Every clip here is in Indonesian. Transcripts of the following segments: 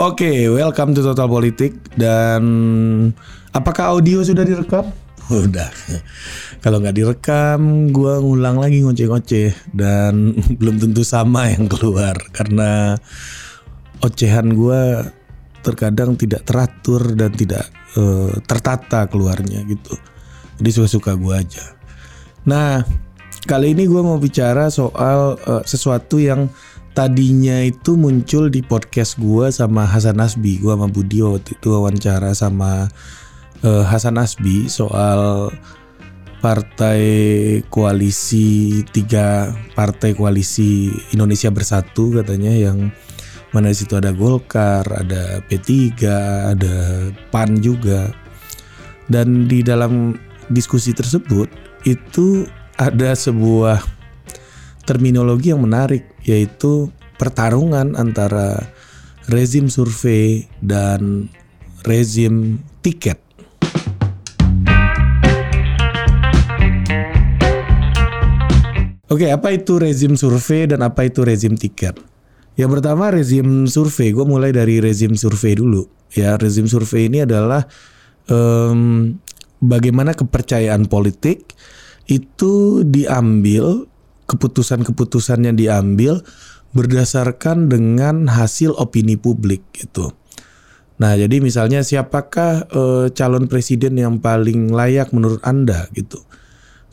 Oke, welcome to Total Politik dan apakah audio sudah direkam? Udah. Kalau nggak direkam, gua ngulang lagi ngoceh-ngoceh dan belum tentu sama yang keluar karena ocehan gua terkadang tidak teratur dan tidak uh, tertata keluarnya gitu. Jadi suka-suka gua aja. Nah, kali ini gua mau bicara soal uh, sesuatu yang tadinya itu muncul di podcast gue sama Hasan Nasbi gue sama Budi waktu itu wawancara sama uh, Hasan Nasbi soal partai koalisi tiga partai koalisi Indonesia Bersatu katanya yang mana di situ ada Golkar, ada P3, ada PAN juga. Dan di dalam diskusi tersebut itu ada sebuah terminologi yang menarik yaitu pertarungan antara rezim survei dan rezim tiket. Oke, apa itu rezim survei dan apa itu rezim tiket? Yang pertama rezim survei, gue mulai dari rezim survei dulu. Ya, rezim survei ini adalah um, bagaimana kepercayaan politik itu diambil keputusan-keputusan yang diambil berdasarkan dengan hasil opini publik gitu. Nah, jadi misalnya siapakah e, calon presiden yang paling layak menurut Anda gitu.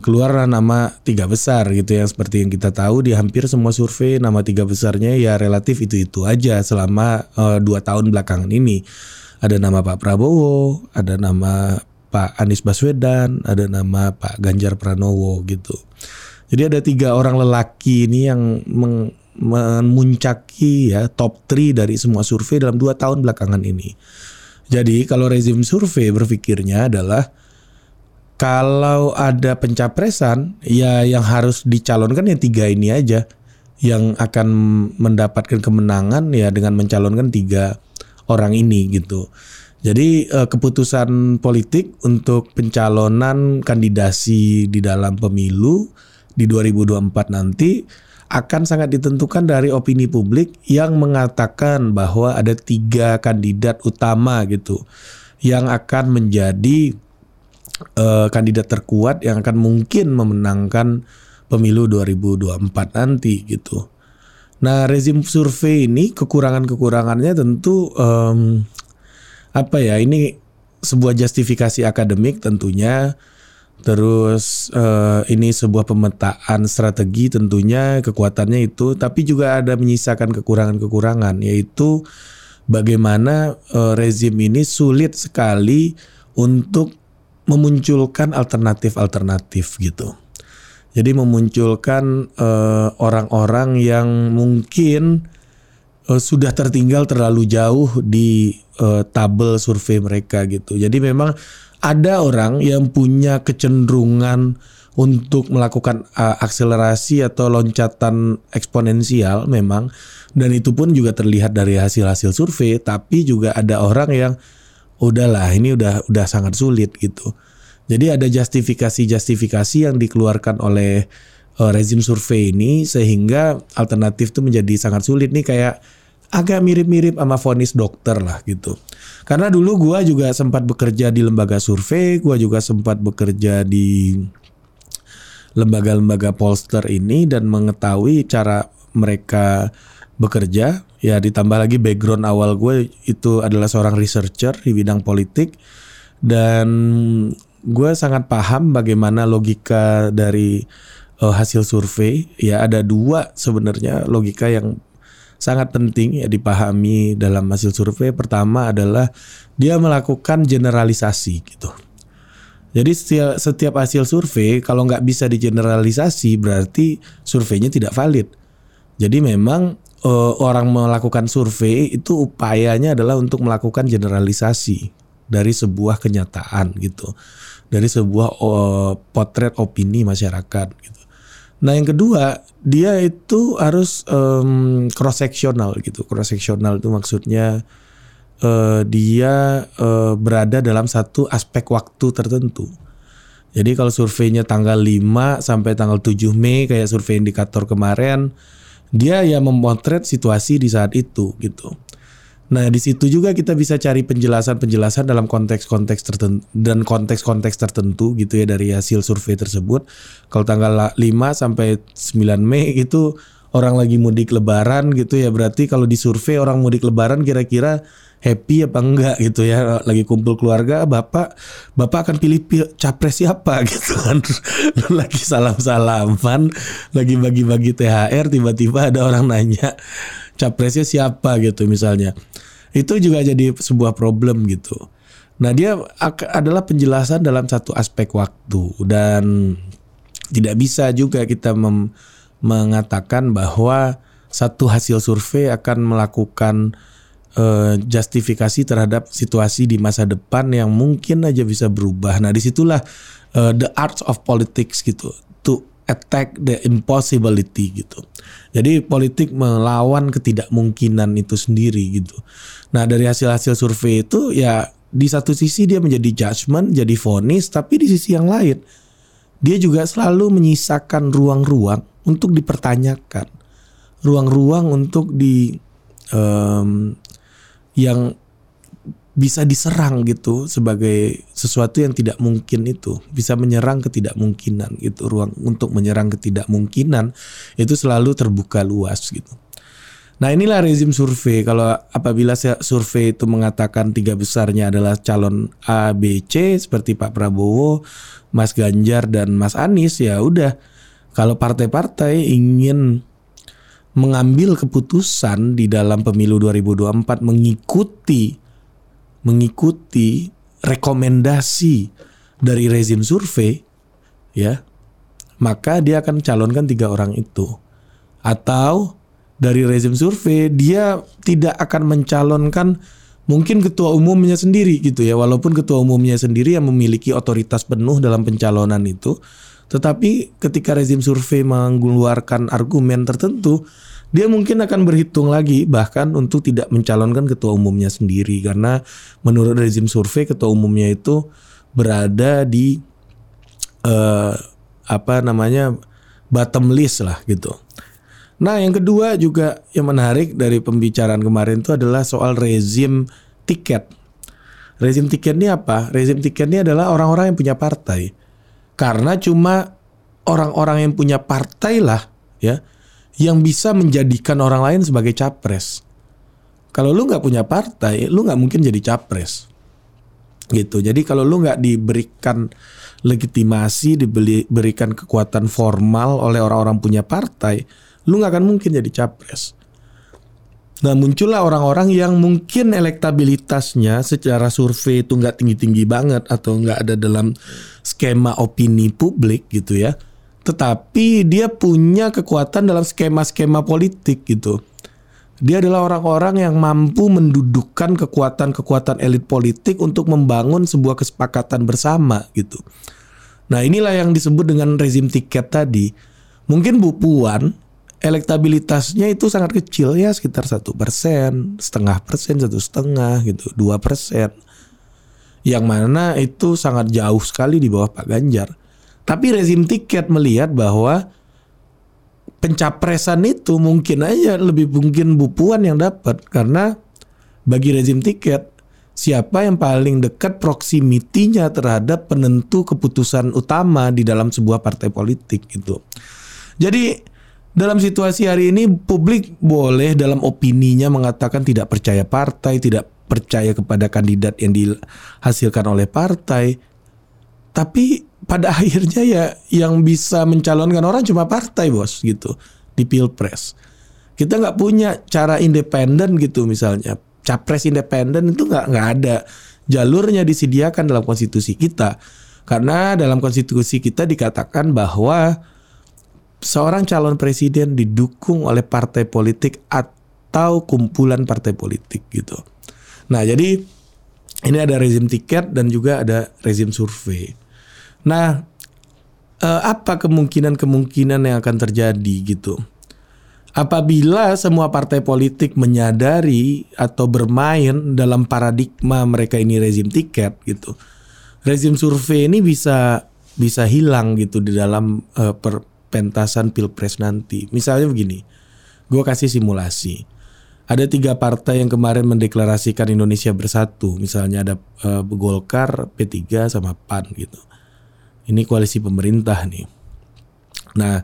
Keluarlah nama tiga besar gitu yang seperti yang kita tahu di hampir semua survei nama tiga besarnya ya relatif itu-itu aja selama e, dua tahun belakangan ini. Ada nama Pak Prabowo, ada nama Pak Anies Baswedan, ada nama Pak Ganjar Pranowo gitu. Jadi ada tiga orang lelaki ini yang meng, memuncaki ya top 3 dari semua survei dalam dua tahun belakangan ini. Jadi kalau rezim survei berpikirnya adalah kalau ada pencapresan ya yang harus dicalonkan ya tiga ini aja yang akan mendapatkan kemenangan ya dengan mencalonkan tiga orang ini gitu. Jadi eh, keputusan politik untuk pencalonan kandidasi di dalam pemilu di 2024 nanti akan sangat ditentukan dari opini publik yang mengatakan bahwa ada tiga kandidat utama gitu yang akan menjadi uh, kandidat terkuat yang akan mungkin memenangkan pemilu 2024 nanti gitu. Nah rezim survei ini kekurangan-kekurangannya tentu um, apa ya ini sebuah justifikasi akademik tentunya Terus uh, ini sebuah pemetaan strategi tentunya kekuatannya itu, tapi juga ada menyisakan kekurangan-kekurangan, yaitu bagaimana uh, rezim ini sulit sekali untuk memunculkan alternatif-alternatif gitu. Jadi memunculkan eh, orang-orang uh, yang mungkin uh, sudah tertinggal terlalu jauh di uh, tabel survei mereka gitu. Jadi memang ada orang yang punya kecenderungan untuk melakukan uh, akselerasi atau loncatan eksponensial memang dan itu pun juga terlihat dari hasil-hasil survei tapi juga ada orang yang udahlah ini udah udah sangat sulit gitu. Jadi ada justifikasi-justifikasi yang dikeluarkan oleh uh, rezim survei ini sehingga alternatif itu menjadi sangat sulit nih kayak agak mirip-mirip sama vonis dokter lah gitu. Karena dulu gue juga sempat bekerja di lembaga survei, gue juga sempat bekerja di lembaga-lembaga polster ini dan mengetahui cara mereka bekerja. Ya ditambah lagi background awal gue itu adalah seorang researcher di bidang politik dan gue sangat paham bagaimana logika dari uh, hasil survei. Ya ada dua sebenarnya logika yang sangat penting ya dipahami dalam hasil survei. Pertama adalah dia melakukan generalisasi gitu. Jadi setiap, setiap hasil survei kalau nggak bisa digeneralisasi berarti surveinya tidak valid. Jadi memang uh, orang melakukan survei itu upayanya adalah untuk melakukan generalisasi dari sebuah kenyataan gitu, dari sebuah uh, potret opini masyarakat gitu. Nah yang kedua dia itu harus um, cross sectional gitu. Cross sectional itu maksudnya uh, dia uh, berada dalam satu aspek waktu tertentu. Jadi kalau surveinya tanggal 5 sampai tanggal 7 Mei kayak survei indikator kemarin, dia ya memotret situasi di saat itu gitu. Nah, di situ juga kita bisa cari penjelasan-penjelasan dalam konteks-konteks tertentu dan konteks-konteks tertentu gitu ya dari hasil survei tersebut. Kalau tanggal 5 sampai 9 Mei itu orang lagi mudik lebaran gitu ya. Berarti kalau di survei orang mudik lebaran kira-kira happy apa enggak gitu ya lagi kumpul keluarga bapak bapak akan pilih capres siapa gitu kan lagi salam salaman lagi bagi-bagi THR tiba-tiba ada orang nanya capresnya siapa gitu misalnya. Itu juga jadi sebuah problem gitu. Nah, dia adalah penjelasan dalam satu aspek waktu dan tidak bisa juga kita mengatakan bahwa satu hasil survei akan melakukan uh, justifikasi terhadap situasi di masa depan yang mungkin aja bisa berubah. Nah, di situlah uh, the art of politics gitu. Attack the impossibility gitu. Jadi politik melawan ketidakmungkinan itu sendiri gitu. Nah dari hasil-hasil survei itu ya di satu sisi dia menjadi judgement, jadi vonis, tapi di sisi yang lain dia juga selalu menyisakan ruang-ruang untuk dipertanyakan, ruang-ruang untuk di um, yang bisa diserang gitu sebagai sesuatu yang tidak mungkin itu. Bisa menyerang ketidakmungkinan gitu. Ruang untuk menyerang ketidakmungkinan itu selalu terbuka luas gitu. Nah inilah rezim survei. Kalau apabila survei itu mengatakan tiga besarnya adalah calon A, B, C seperti Pak Prabowo, Mas Ganjar dan Mas Anies ya udah. Kalau partai-partai ingin mengambil keputusan di dalam pemilu 2024 mengikuti mengikuti rekomendasi dari rezim survei, ya, maka dia akan calonkan tiga orang itu. Atau dari rezim survei dia tidak akan mencalonkan mungkin ketua umumnya sendiri gitu ya, walaupun ketua umumnya sendiri yang memiliki otoritas penuh dalam pencalonan itu, tetapi ketika rezim survei mengeluarkan argumen tertentu, dia mungkin akan berhitung lagi bahkan untuk tidak mencalonkan ketua umumnya sendiri karena menurut rezim survei ketua umumnya itu berada di uh, apa namanya bottom list lah gitu. Nah yang kedua juga yang menarik dari pembicaraan kemarin itu adalah soal rezim tiket. Rezim tiket ini apa? Rezim tiket ini adalah orang-orang yang punya partai. Karena cuma orang-orang yang punya partai lah ya yang bisa menjadikan orang lain sebagai capres. Kalau lu nggak punya partai, lu nggak mungkin jadi capres. Gitu. Jadi kalau lu nggak diberikan legitimasi, diberikan kekuatan formal oleh orang-orang punya partai, lu nggak akan mungkin jadi capres. Nah muncullah orang-orang yang mungkin elektabilitasnya secara survei itu nggak tinggi-tinggi banget atau nggak ada dalam skema opini publik gitu ya tetapi dia punya kekuatan dalam skema-skema politik gitu. Dia adalah orang-orang yang mampu mendudukkan kekuatan-kekuatan elit politik untuk membangun sebuah kesepakatan bersama gitu. Nah inilah yang disebut dengan rezim tiket tadi. Mungkin Bu Puan elektabilitasnya itu sangat kecil ya sekitar satu persen, setengah persen, satu setengah gitu, dua persen. Yang mana itu sangat jauh sekali di bawah Pak Ganjar. Tapi rezim tiket melihat bahwa pencapresan itu mungkin aja lebih mungkin Bu Puan yang dapat karena bagi rezim tiket siapa yang paling dekat proksimitinya terhadap penentu keputusan utama di dalam sebuah partai politik itu. Jadi dalam situasi hari ini publik boleh dalam opininya mengatakan tidak percaya partai, tidak percaya kepada kandidat yang dihasilkan oleh partai. Tapi pada akhirnya ya yang bisa mencalonkan orang cuma partai bos gitu di pilpres. Kita nggak punya cara independen gitu misalnya capres independen itu nggak nggak ada jalurnya disediakan dalam konstitusi kita karena dalam konstitusi kita dikatakan bahwa seorang calon presiden didukung oleh partai politik atau kumpulan partai politik gitu. Nah jadi ini ada rezim tiket dan juga ada rezim survei. Nah, eh, apa kemungkinan-kemungkinan yang akan terjadi gitu? Apabila semua partai politik menyadari atau bermain dalam paradigma mereka ini rezim tiket gitu, rezim survei ini bisa bisa hilang gitu di dalam uh, perpentasan pilpres nanti. Misalnya begini, gue kasih simulasi. ada tiga partai yang kemarin mendeklarasikan Indonesia bersatu. Misalnya ada uh, Golkar, P3 sama PAN gitu. Ini koalisi pemerintah nih. Nah,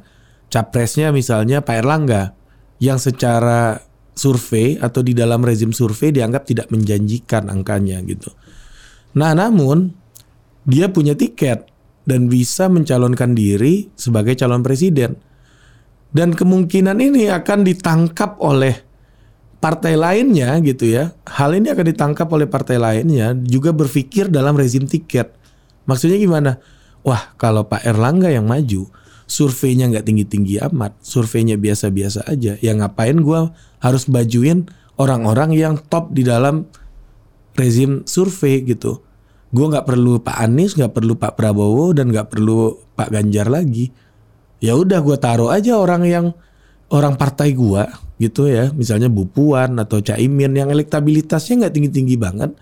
capresnya misalnya Pak Erlangga yang secara survei atau di dalam rezim survei dianggap tidak menjanjikan angkanya gitu. Nah, namun dia punya tiket dan bisa mencalonkan diri sebagai calon presiden. Dan kemungkinan ini akan ditangkap oleh partai lainnya gitu ya. Hal ini akan ditangkap oleh partai lainnya juga berpikir dalam rezim tiket. Maksudnya gimana? Wah, kalau Pak Erlangga yang maju, surveinya nggak tinggi-tinggi amat, surveinya biasa-biasa aja. Ya ngapain gue harus bajuin orang-orang yang top di dalam rezim survei gitu. Gue nggak perlu Pak Anies, nggak perlu Pak Prabowo, dan nggak perlu Pak Ganjar lagi. Ya udah gue taruh aja orang yang orang partai gue gitu ya, misalnya Bu Puan atau Caimin yang elektabilitasnya nggak tinggi-tinggi banget,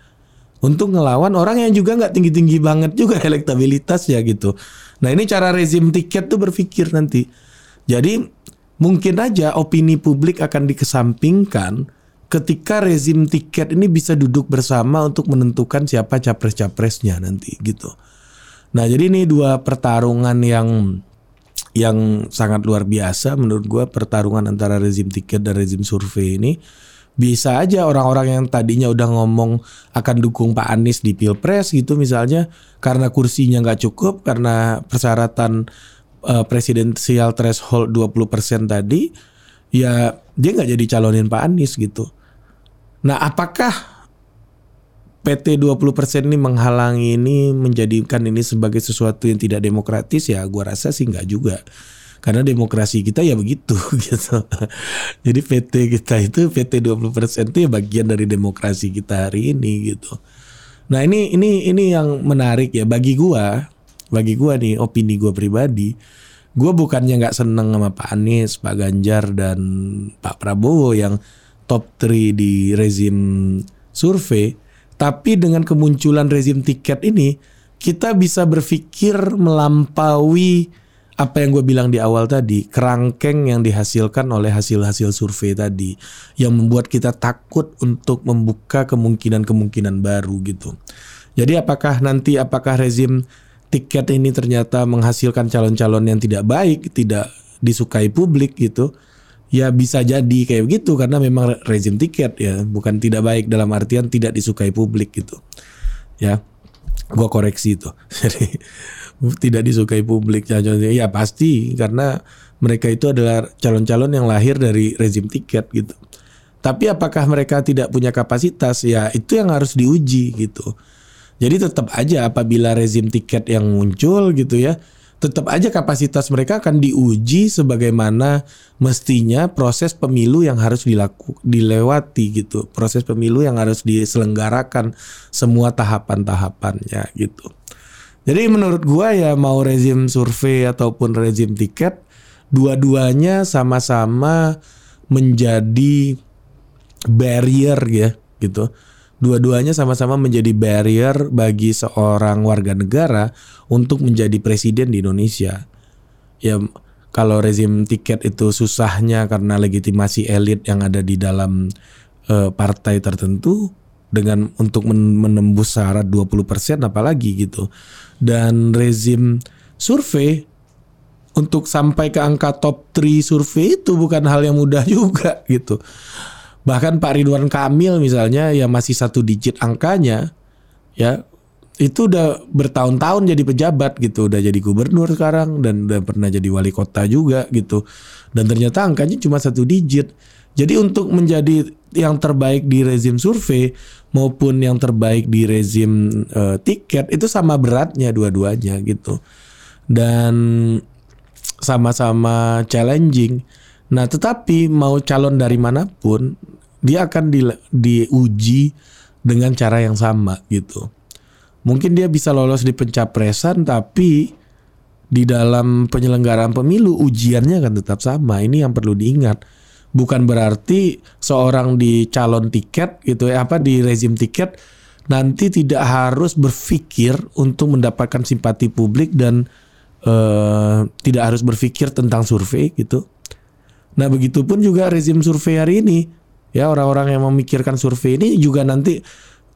untuk ngelawan orang yang juga nggak tinggi-tinggi banget juga elektabilitas ya gitu. Nah ini cara rezim tiket tuh berpikir nanti. Jadi mungkin aja opini publik akan dikesampingkan ketika rezim tiket ini bisa duduk bersama untuk menentukan siapa capres-capresnya nanti gitu. Nah jadi ini dua pertarungan yang yang sangat luar biasa menurut gue pertarungan antara rezim tiket dan rezim survei ini bisa aja orang-orang yang tadinya udah ngomong akan dukung Pak Anies di pilpres gitu misalnya karena kursinya nggak cukup karena persyaratan uh, presidensial threshold 20% tadi ya dia nggak jadi calonin Pak Anies gitu. Nah apakah PT 20% ini menghalangi ini menjadikan ini sebagai sesuatu yang tidak demokratis ya gua rasa sih nggak juga karena demokrasi kita ya begitu gitu. Jadi PT kita itu PT 20% itu ya bagian dari demokrasi kita hari ini gitu. Nah, ini ini ini yang menarik ya bagi gua, bagi gua nih opini gua pribadi. Gua bukannya nggak seneng sama Pak Anies, Pak Ganjar dan Pak Prabowo yang top 3 di rezim survei, tapi dengan kemunculan rezim tiket ini, kita bisa berpikir melampaui apa yang gue bilang di awal tadi, kerangkeng yang dihasilkan oleh hasil-hasil survei tadi, yang membuat kita takut untuk membuka kemungkinan-kemungkinan baru gitu. Jadi apakah nanti apakah rezim tiket ini ternyata menghasilkan calon-calon yang tidak baik, tidak disukai publik gitu? Ya bisa jadi kayak begitu karena memang rezim tiket ya bukan tidak baik dalam artian tidak disukai publik gitu. Ya, gua koreksi itu. Jadi tidak disukai publik calonnya ya pasti karena mereka itu adalah calon-calon yang lahir dari rezim tiket gitu. Tapi apakah mereka tidak punya kapasitas? Ya itu yang harus diuji gitu. Jadi tetap aja apabila rezim tiket yang muncul gitu ya, tetap aja kapasitas mereka akan diuji sebagaimana mestinya proses pemilu yang harus dilaku dilewati gitu. Proses pemilu yang harus diselenggarakan semua tahapan-tahapannya gitu. Jadi menurut gua ya mau rezim survei ataupun rezim tiket dua-duanya sama-sama menjadi barrier ya gitu Dua-duanya sama-sama menjadi barrier bagi seorang warga negara untuk menjadi presiden di Indonesia. Ya kalau rezim tiket itu susahnya karena legitimasi elit yang ada di dalam uh, partai tertentu dengan untuk menembus syarat 20% apalagi gitu. Dan rezim survei untuk sampai ke angka top 3 survei itu bukan hal yang mudah juga gitu. Bahkan Pak Ridwan Kamil misalnya ya masih satu digit angkanya ya itu udah bertahun-tahun jadi pejabat gitu, udah jadi gubernur sekarang dan udah pernah jadi wali kota juga gitu. Dan ternyata angkanya cuma satu digit. Jadi untuk menjadi yang terbaik di rezim survei maupun yang terbaik di rezim uh, tiket itu sama beratnya dua-duanya gitu. Dan sama-sama challenging. Nah, tetapi mau calon dari mana pun, dia akan di, diuji dengan cara yang sama gitu. Mungkin dia bisa lolos di pencapresan, tapi di dalam penyelenggaraan pemilu ujiannya akan tetap sama. Ini yang perlu diingat. Bukan berarti seorang di calon tiket gitu ya apa di rezim tiket nanti tidak harus berpikir untuk mendapatkan simpati publik dan uh, tidak harus berpikir tentang survei gitu Nah begitupun juga rezim survei hari ini Ya orang-orang yang memikirkan survei ini juga nanti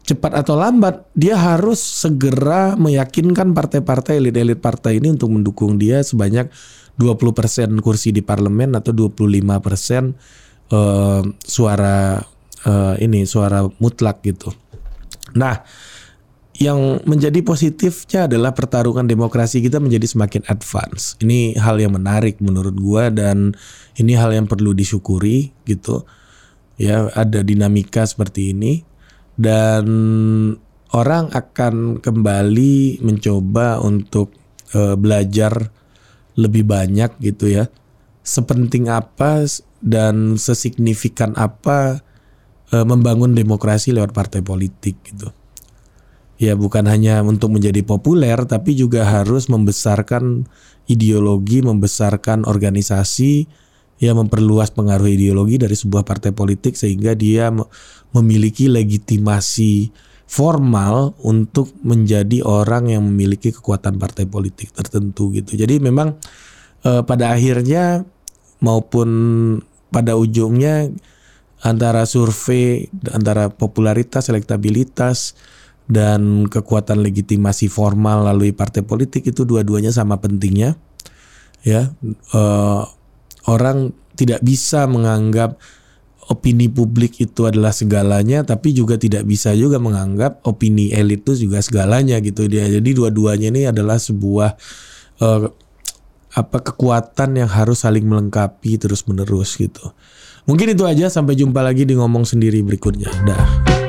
cepat atau lambat dia harus segera meyakinkan partai-partai elit-elit partai ini untuk mendukung dia sebanyak 20% kursi di parlemen atau 25% uh, suara uh, ini suara mutlak gitu. Nah, yang menjadi positifnya adalah pertarungan demokrasi kita menjadi semakin advance. Ini hal yang menarik menurut gua dan ini hal yang perlu disyukuri gitu. Ya, ada dinamika seperti ini dan orang akan kembali mencoba untuk uh, belajar lebih banyak gitu ya. Sepenting apa dan sesignifikan apa uh, membangun demokrasi lewat partai politik gitu ya bukan hanya untuk menjadi populer tapi juga harus membesarkan ideologi, membesarkan organisasi ya memperluas pengaruh ideologi dari sebuah partai politik sehingga dia memiliki legitimasi formal untuk menjadi orang yang memiliki kekuatan partai politik tertentu gitu. Jadi memang eh, pada akhirnya maupun pada ujungnya antara survei antara popularitas, elektabilitas dan kekuatan legitimasi formal melalui partai politik itu dua-duanya sama pentingnya ya. Uh, orang tidak bisa menganggap opini publik itu adalah segalanya tapi juga tidak bisa juga menganggap opini elit itu juga segalanya gitu. Dia jadi dua-duanya ini adalah sebuah uh, apa kekuatan yang harus saling melengkapi terus menerus gitu. Mungkin itu aja. Sampai jumpa lagi di ngomong sendiri berikutnya. Dah